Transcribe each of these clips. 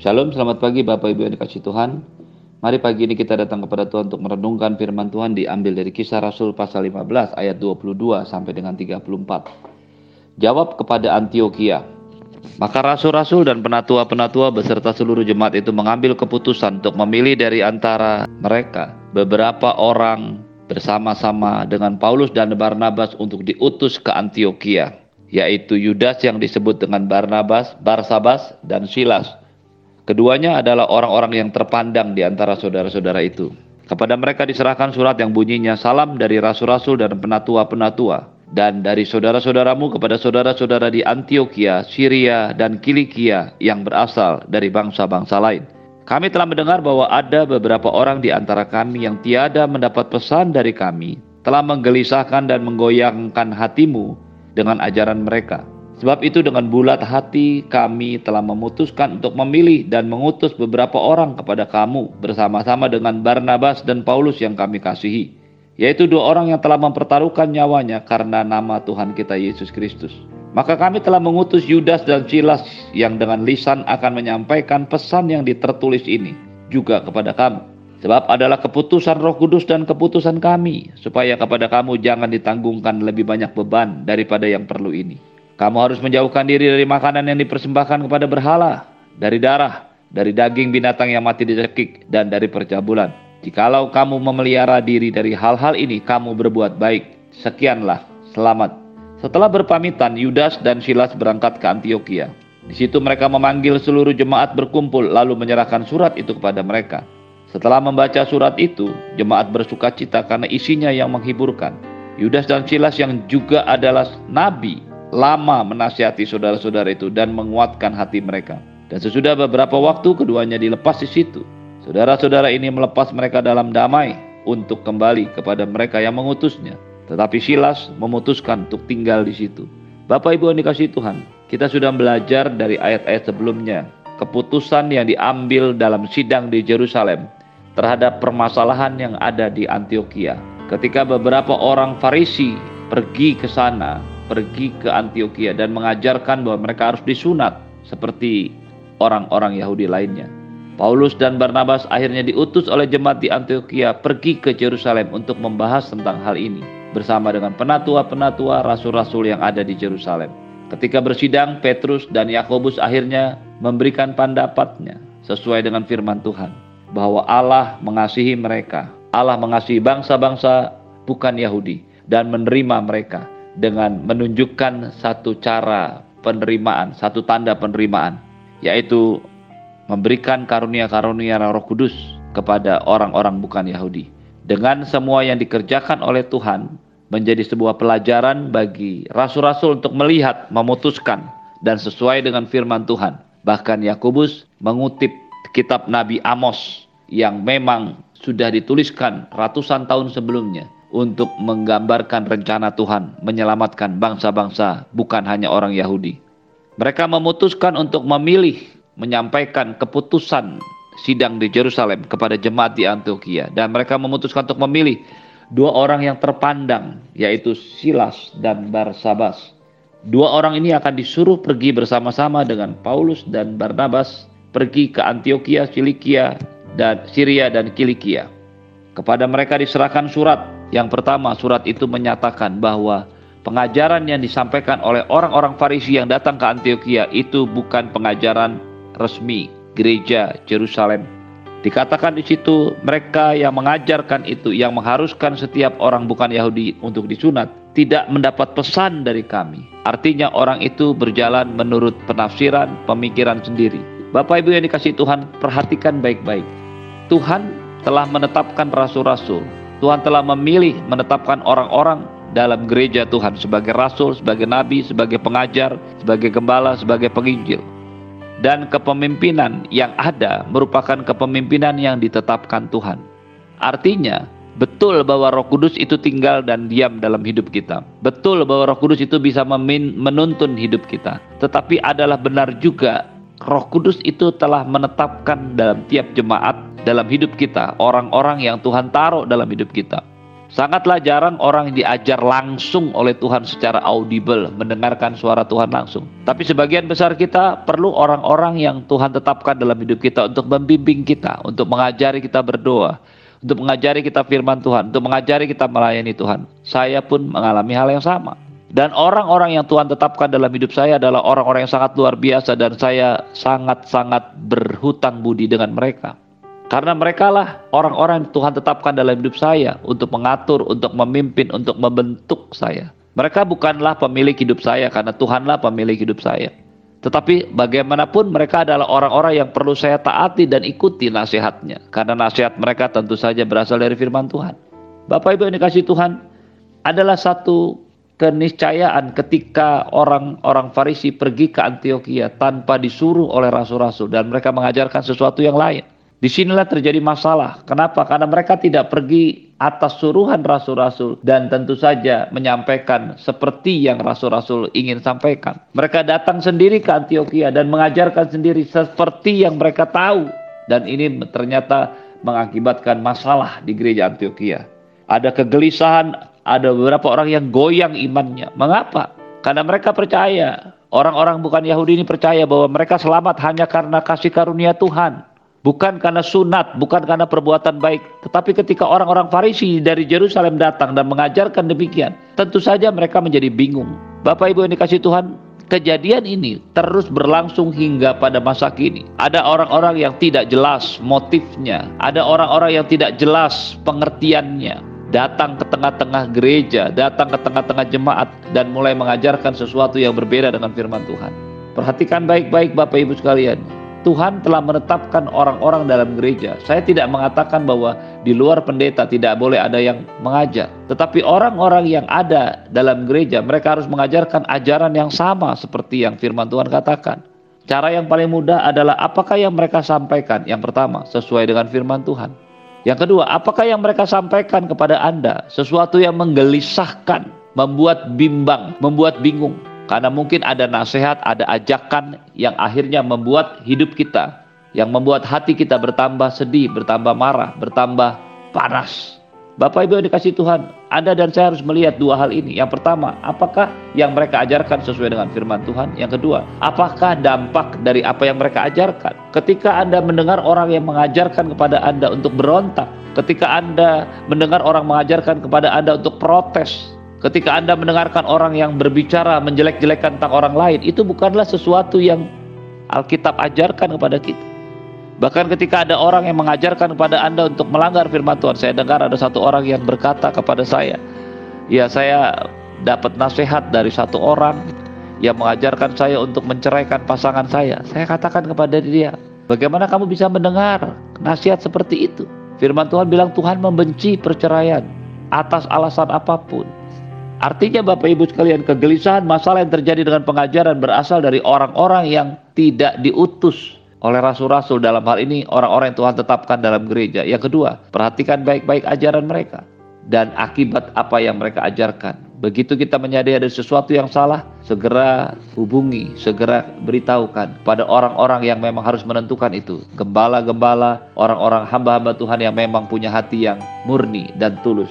Shalom, selamat pagi Bapak Ibu yang dikasih Tuhan. Mari pagi ini kita datang kepada Tuhan untuk merenungkan firman Tuhan diambil dari kisah Rasul pasal 15 ayat 22 sampai dengan 34. Jawab kepada Antioquia. Maka rasul-rasul dan penatua-penatua beserta seluruh jemaat itu mengambil keputusan untuk memilih dari antara mereka beberapa orang bersama-sama dengan Paulus dan Barnabas untuk diutus ke Antioquia, yaitu Yudas yang disebut dengan Barnabas, Barsabas, dan Silas Keduanya adalah orang-orang yang terpandang di antara saudara-saudara itu. Kepada mereka diserahkan surat yang bunyinya salam dari rasul-rasul dan penatua-penatua dan dari saudara-saudaramu kepada saudara-saudara di Antioquia, Syria, dan Kilikia yang berasal dari bangsa-bangsa lain. Kami telah mendengar bahwa ada beberapa orang di antara kami yang tiada mendapat pesan dari kami, telah menggelisahkan dan menggoyangkan hatimu dengan ajaran mereka Sebab itu dengan bulat hati kami telah memutuskan untuk memilih dan mengutus beberapa orang kepada kamu bersama-sama dengan Barnabas dan Paulus yang kami kasihi, yaitu dua orang yang telah mempertaruhkan nyawanya karena nama Tuhan kita Yesus Kristus. Maka kami telah mengutus Yudas dan Silas yang dengan lisan akan menyampaikan pesan yang ditertulis ini juga kepada kamu. Sebab adalah keputusan roh kudus dan keputusan kami, supaya kepada kamu jangan ditanggungkan lebih banyak beban daripada yang perlu ini kamu harus menjauhkan diri dari makanan yang dipersembahkan kepada berhala, dari darah, dari daging binatang yang mati dicekik, dan dari percabulan. Jikalau kamu memelihara diri dari hal-hal ini, kamu berbuat baik. Sekianlah, selamat. Setelah berpamitan, Yudas dan Silas berangkat ke Antioquia. Di situ mereka memanggil seluruh jemaat berkumpul, lalu menyerahkan surat itu kepada mereka. Setelah membaca surat itu, jemaat bersuka cita karena isinya yang menghiburkan. Yudas dan Silas yang juga adalah nabi lama menasihati saudara-saudara itu dan menguatkan hati mereka. Dan sesudah beberapa waktu keduanya dilepas di situ. Saudara-saudara ini melepas mereka dalam damai untuk kembali kepada mereka yang mengutusnya. Tetapi Silas memutuskan untuk tinggal di situ. Bapak Ibu yang dikasih Tuhan, kita sudah belajar dari ayat-ayat sebelumnya. Keputusan yang diambil dalam sidang di Jerusalem terhadap permasalahan yang ada di Antioquia. Ketika beberapa orang Farisi pergi ke sana pergi ke Antioquia dan mengajarkan bahwa mereka harus disunat seperti orang-orang Yahudi lainnya. Paulus dan Barnabas akhirnya diutus oleh jemaat di Antioquia pergi ke Yerusalem untuk membahas tentang hal ini bersama dengan penatua-penatua rasul-rasul yang ada di Yerusalem. Ketika bersidang, Petrus dan Yakobus akhirnya memberikan pendapatnya sesuai dengan firman Tuhan bahwa Allah mengasihi mereka. Allah mengasihi bangsa-bangsa bukan Yahudi dan menerima mereka dengan menunjukkan satu cara penerimaan, satu tanda penerimaan, yaitu memberikan karunia-karunia Roh Kudus kepada orang-orang bukan Yahudi. Dengan semua yang dikerjakan oleh Tuhan menjadi sebuah pelajaran bagi rasul-rasul untuk melihat, memutuskan dan sesuai dengan firman Tuhan. Bahkan Yakobus mengutip kitab Nabi Amos yang memang sudah dituliskan ratusan tahun sebelumnya untuk menggambarkan rencana Tuhan menyelamatkan bangsa-bangsa, bukan hanya orang Yahudi. Mereka memutuskan untuk memilih menyampaikan keputusan sidang di Jerusalem kepada jemaat di Antioquia dan mereka memutuskan untuk memilih dua orang yang terpandang yaitu Silas dan Barsabas. Dua orang ini akan disuruh pergi bersama-sama dengan Paulus dan Barnabas pergi ke Antioquia, Cilikia, dan Syria dan Kilikia. Kepada mereka diserahkan surat yang pertama, surat itu menyatakan bahwa pengajaran yang disampaikan oleh orang-orang Farisi yang datang ke Antioquia itu bukan pengajaran resmi gereja Jerusalem. Dikatakan di situ mereka yang mengajarkan itu yang mengharuskan setiap orang bukan Yahudi untuk disunat tidak mendapat pesan dari kami. Artinya orang itu berjalan menurut penafsiran, pemikiran sendiri. Bapak Ibu yang dikasih Tuhan, perhatikan baik-baik. Tuhan telah menetapkan rasul-rasul Tuhan telah memilih menetapkan orang-orang dalam gereja Tuhan sebagai rasul, sebagai nabi, sebagai pengajar, sebagai gembala, sebagai penginjil. Dan kepemimpinan yang ada merupakan kepemimpinan yang ditetapkan Tuhan. Artinya, betul bahwa Roh Kudus itu tinggal dan diam dalam hidup kita. Betul bahwa Roh Kudus itu bisa menuntun hidup kita. Tetapi adalah benar juga Roh Kudus itu telah menetapkan dalam tiap jemaat dalam hidup kita, orang-orang yang Tuhan taruh dalam hidup kita. Sangatlah jarang orang diajar langsung oleh Tuhan secara audible, mendengarkan suara Tuhan langsung. Tapi sebagian besar kita perlu orang-orang yang Tuhan tetapkan dalam hidup kita untuk membimbing kita, untuk mengajari kita berdoa, untuk mengajari kita firman Tuhan, untuk mengajari kita melayani Tuhan. Saya pun mengalami hal yang sama. Dan orang-orang yang Tuhan tetapkan dalam hidup saya adalah orang-orang yang sangat luar biasa dan saya sangat-sangat berhutang budi dengan mereka. Karena mereka lah orang-orang yang Tuhan tetapkan dalam hidup saya untuk mengatur, untuk memimpin, untuk membentuk saya. Mereka bukanlah pemilik hidup saya karena Tuhanlah pemilik hidup saya. Tetapi bagaimanapun mereka adalah orang-orang yang perlu saya taati dan ikuti nasihatnya. Karena nasihat mereka tentu saja berasal dari firman Tuhan. Bapak Ibu yang dikasih Tuhan, adalah satu keniscayaan ketika orang-orang Farisi pergi ke Antioquia tanpa disuruh oleh rasul-rasul dan mereka mengajarkan sesuatu yang lain. Di sinilah terjadi masalah. Kenapa? Karena mereka tidak pergi atas suruhan rasul-rasul dan tentu saja menyampaikan seperti yang rasul-rasul ingin sampaikan. Mereka datang sendiri ke Antioquia dan mengajarkan sendiri seperti yang mereka tahu. Dan ini ternyata mengakibatkan masalah di gereja Antioquia. Ada kegelisahan, ada beberapa orang yang goyang imannya. Mengapa? Karena mereka percaya, orang-orang bukan Yahudi ini percaya bahwa mereka selamat hanya karena kasih karunia Tuhan bukan karena sunat, bukan karena perbuatan baik, tetapi ketika orang-orang Farisi dari Yerusalem datang dan mengajarkan demikian, tentu saja mereka menjadi bingung. Bapak Ibu yang dikasih Tuhan, kejadian ini terus berlangsung hingga pada masa kini. Ada orang-orang yang tidak jelas motifnya, ada orang-orang yang tidak jelas pengertiannya. Datang ke tengah-tengah gereja, datang ke tengah-tengah jemaat, dan mulai mengajarkan sesuatu yang berbeda dengan firman Tuhan. Perhatikan baik-baik, Bapak Ibu sekalian Tuhan telah menetapkan orang-orang dalam gereja. Saya tidak mengatakan bahwa di luar pendeta tidak boleh ada yang mengajar, tetapi orang-orang yang ada dalam gereja mereka harus mengajarkan ajaran yang sama seperti yang firman Tuhan katakan. Cara yang paling mudah adalah apakah yang mereka sampaikan? Yang pertama, sesuai dengan firman Tuhan. Yang kedua, apakah yang mereka sampaikan kepada Anda sesuatu yang menggelisahkan, membuat bimbang, membuat bingung? Karena mungkin ada nasihat, ada ajakan yang akhirnya membuat hidup kita, yang membuat hati kita bertambah sedih, bertambah marah, bertambah panas. Bapak Ibu yang dikasih Tuhan, Anda dan saya harus melihat dua hal ini. Yang pertama, apakah yang mereka ajarkan sesuai dengan firman Tuhan? Yang kedua, apakah dampak dari apa yang mereka ajarkan? Ketika Anda mendengar orang yang mengajarkan kepada Anda untuk berontak, ketika Anda mendengar orang mengajarkan kepada Anda untuk protes, Ketika Anda mendengarkan orang yang berbicara menjelek-jelekan tentang orang lain, itu bukanlah sesuatu yang Alkitab ajarkan kepada kita. Bahkan ketika ada orang yang mengajarkan kepada Anda untuk melanggar firman Tuhan, saya dengar ada satu orang yang berkata kepada saya, "Ya, saya dapat nasihat dari satu orang yang mengajarkan saya untuk menceraikan pasangan saya." Saya katakan kepada dia, "Bagaimana kamu bisa mendengar nasihat seperti itu?" Firman Tuhan bilang Tuhan membenci perceraian atas alasan apa pun. Artinya Bapak Ibu sekalian, kegelisahan masalah yang terjadi dengan pengajaran berasal dari orang-orang yang tidak diutus oleh rasul-rasul dalam hal ini orang-orang yang Tuhan tetapkan dalam gereja. Yang kedua, perhatikan baik-baik ajaran mereka dan akibat apa yang mereka ajarkan. Begitu kita menyadari ada sesuatu yang salah, segera hubungi, segera beritahukan pada orang-orang yang memang harus menentukan itu. Gembala-gembala, orang-orang hamba-hamba Tuhan yang memang punya hati yang murni dan tulus.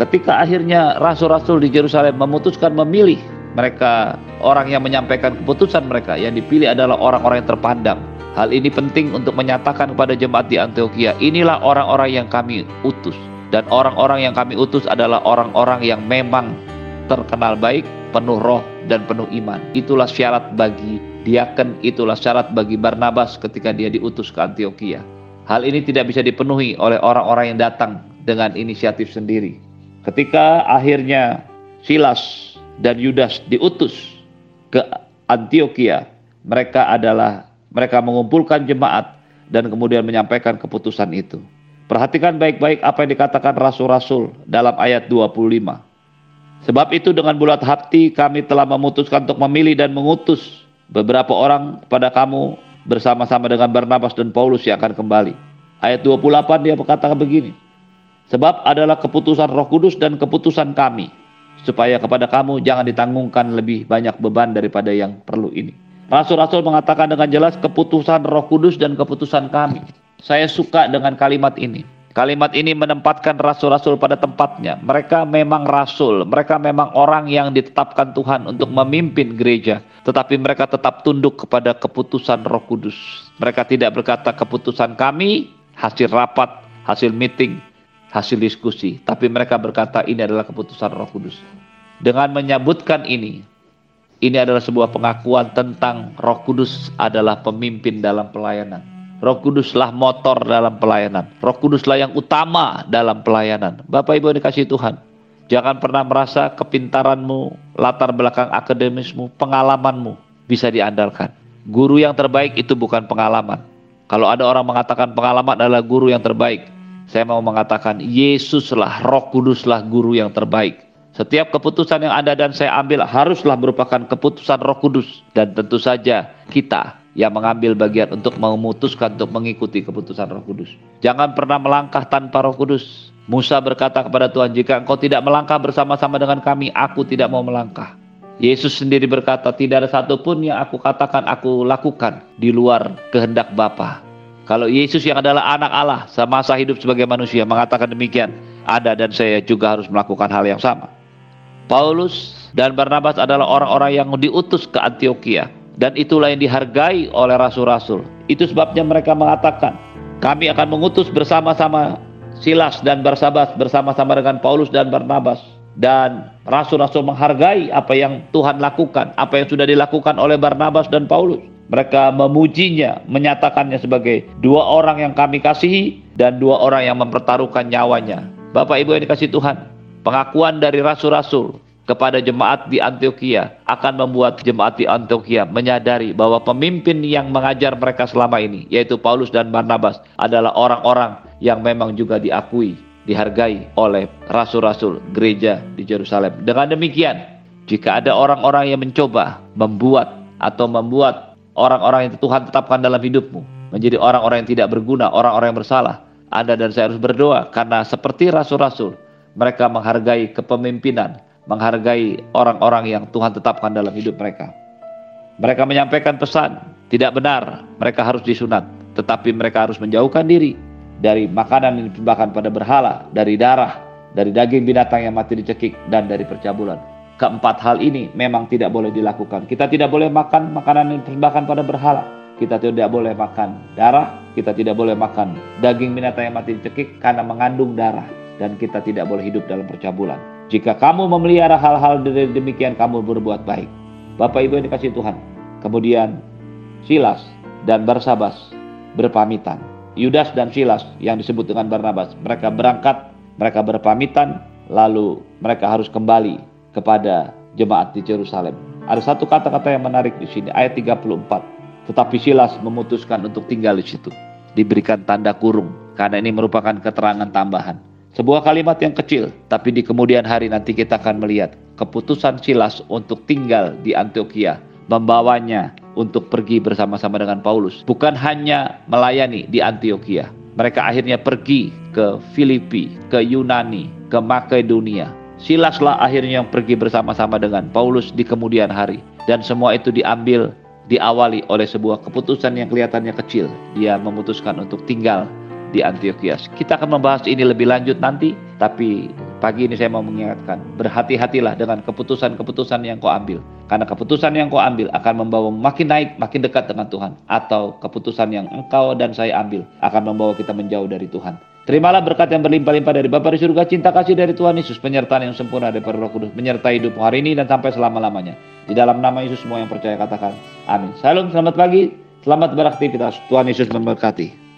Ketika akhirnya rasul-rasul di Yerusalem memutuskan memilih mereka orang yang menyampaikan keputusan mereka yang dipilih adalah orang-orang yang terpandang. Hal ini penting untuk menyatakan kepada jemaat di Antioquia, inilah orang-orang yang kami utus. Dan orang-orang yang kami utus adalah orang-orang yang memang terkenal baik, penuh roh, dan penuh iman. Itulah syarat bagi diaken, itulah syarat bagi Barnabas ketika dia diutus ke Antioquia. Hal ini tidak bisa dipenuhi oleh orang-orang yang datang dengan inisiatif sendiri. Ketika akhirnya Silas dan Yudas diutus ke Antioquia, mereka adalah mereka mengumpulkan jemaat dan kemudian menyampaikan keputusan itu. Perhatikan baik-baik apa yang dikatakan rasul-rasul dalam ayat 25. Sebab itu dengan bulat hati kami telah memutuskan untuk memilih dan mengutus beberapa orang kepada kamu bersama-sama dengan Barnabas dan Paulus yang akan kembali. Ayat 28 dia berkata begini. Sebab adalah keputusan Roh Kudus dan keputusan kami, supaya kepada kamu jangan ditanggungkan lebih banyak beban daripada yang perlu ini. Rasul-rasul mengatakan dengan jelas keputusan Roh Kudus dan keputusan kami. Saya suka dengan kalimat ini. Kalimat ini menempatkan rasul-rasul pada tempatnya. Mereka memang rasul, mereka memang orang yang ditetapkan Tuhan untuk memimpin gereja, tetapi mereka tetap tunduk kepada keputusan Roh Kudus. Mereka tidak berkata keputusan kami hasil rapat, hasil meeting, hasil diskusi, tapi mereka berkata ini adalah keputusan Roh Kudus. Dengan menyebutkan ini, ini adalah sebuah pengakuan tentang Roh Kudus adalah pemimpin dalam pelayanan. Roh Kuduslah motor dalam pelayanan. Roh Kuduslah yang utama dalam pelayanan. Bapak Ibu yang dikasih Tuhan, jangan pernah merasa kepintaranmu, latar belakang akademismu, pengalamanmu bisa diandalkan. Guru yang terbaik itu bukan pengalaman. Kalau ada orang mengatakan pengalaman adalah guru yang terbaik, saya mau mengatakan Yesuslah, Roh Kuduslah guru yang terbaik. Setiap keputusan yang ada dan saya ambil haruslah merupakan keputusan Roh Kudus dan tentu saja kita yang mengambil bagian untuk memutuskan untuk mengikuti keputusan Roh Kudus. Jangan pernah melangkah tanpa Roh Kudus. Musa berkata kepada Tuhan, "Jika engkau tidak melangkah bersama-sama dengan kami, aku tidak mau melangkah." Yesus sendiri berkata, "Tidak ada satupun yang aku katakan aku lakukan di luar kehendak Bapa." Kalau Yesus yang adalah anak Allah semasa hidup sebagai manusia mengatakan demikian, ada dan saya juga harus melakukan hal yang sama. Paulus dan Barnabas adalah orang-orang yang diutus ke Antioquia dan itulah yang dihargai oleh rasul-rasul. Itu sebabnya mereka mengatakan, kami akan mengutus bersama-sama Silas dan Barsabas bersama-sama dengan Paulus dan Barnabas dan rasul-rasul menghargai apa yang Tuhan lakukan, apa yang sudah dilakukan oleh Barnabas dan Paulus. Mereka memujinya, menyatakannya sebagai dua orang yang kami kasihi dan dua orang yang mempertaruhkan nyawanya. Bapak Ibu yang dikasih Tuhan, pengakuan dari rasul-rasul kepada jemaat di Antioquia akan membuat jemaat di Antioquia menyadari bahwa pemimpin yang mengajar mereka selama ini yaitu Paulus dan Barnabas adalah orang-orang yang memang juga diakui, dihargai oleh rasul-rasul gereja di Yerusalem. Dengan demikian, jika ada orang-orang yang mencoba membuat atau membuat orang-orang yang Tuhan tetapkan dalam hidupmu menjadi orang-orang yang tidak berguna, orang-orang yang bersalah, Anda dan saya harus berdoa karena seperti rasul-rasul mereka menghargai kepemimpinan, menghargai orang-orang yang Tuhan tetapkan dalam hidup mereka. Mereka menyampaikan pesan, tidak benar mereka harus disunat, tetapi mereka harus menjauhkan diri dari makanan yang dipersembahkan pada berhala, dari darah, dari daging binatang yang mati dicekik, dan dari percabulan. Keempat hal ini memang tidak boleh dilakukan. Kita tidak boleh makan makanan yang dipersembahkan pada berhala. Kita tidak boleh makan darah, kita tidak boleh makan daging binatang yang mati dicekik karena mengandung darah. Dan kita tidak boleh hidup dalam percabulan. Jika kamu memelihara hal-hal demikian, kamu berbuat baik. Bapak Ibu yang dikasih Tuhan. Kemudian Silas dan Barsabas berpamitan. Yudas dan Silas yang disebut dengan Barnabas, mereka berangkat, mereka berpamitan, lalu mereka harus kembali kepada jemaat di Jerusalem. Ada satu kata-kata yang menarik di sini, ayat 34. Tetapi Silas memutuskan untuk tinggal di situ. Diberikan tanda kurung, karena ini merupakan keterangan tambahan. Sebuah kalimat yang kecil, tapi di kemudian hari nanti kita akan melihat keputusan Silas untuk tinggal di Antioquia, membawanya untuk pergi bersama-sama dengan Paulus. Bukan hanya melayani di Antioquia, mereka akhirnya pergi ke Filipi, ke Yunani, ke Makedonia. Silaslah akhirnya yang pergi bersama-sama dengan Paulus di kemudian hari. Dan semua itu diambil, diawali oleh sebuah keputusan yang kelihatannya kecil. Dia memutuskan untuk tinggal di Antioquia. Kita akan membahas ini lebih lanjut nanti, tapi pagi ini saya mau mengingatkan, berhati-hatilah dengan keputusan-keputusan yang kau ambil. Karena keputusan yang kau ambil akan membawa makin naik, makin dekat dengan Tuhan. Atau keputusan yang engkau dan saya ambil akan membawa kita menjauh dari Tuhan. Terimalah berkat yang berlimpah-limpah dari Bapa di surga, cinta kasih dari Tuhan Yesus, penyertaan yang sempurna dari Roh Kudus, menyertai hidupmu hari ini dan sampai selama-lamanya. Di dalam nama Yesus semua yang percaya katakan, amin. Salam, selamat pagi, selamat beraktivitas. Tuhan Yesus memberkati.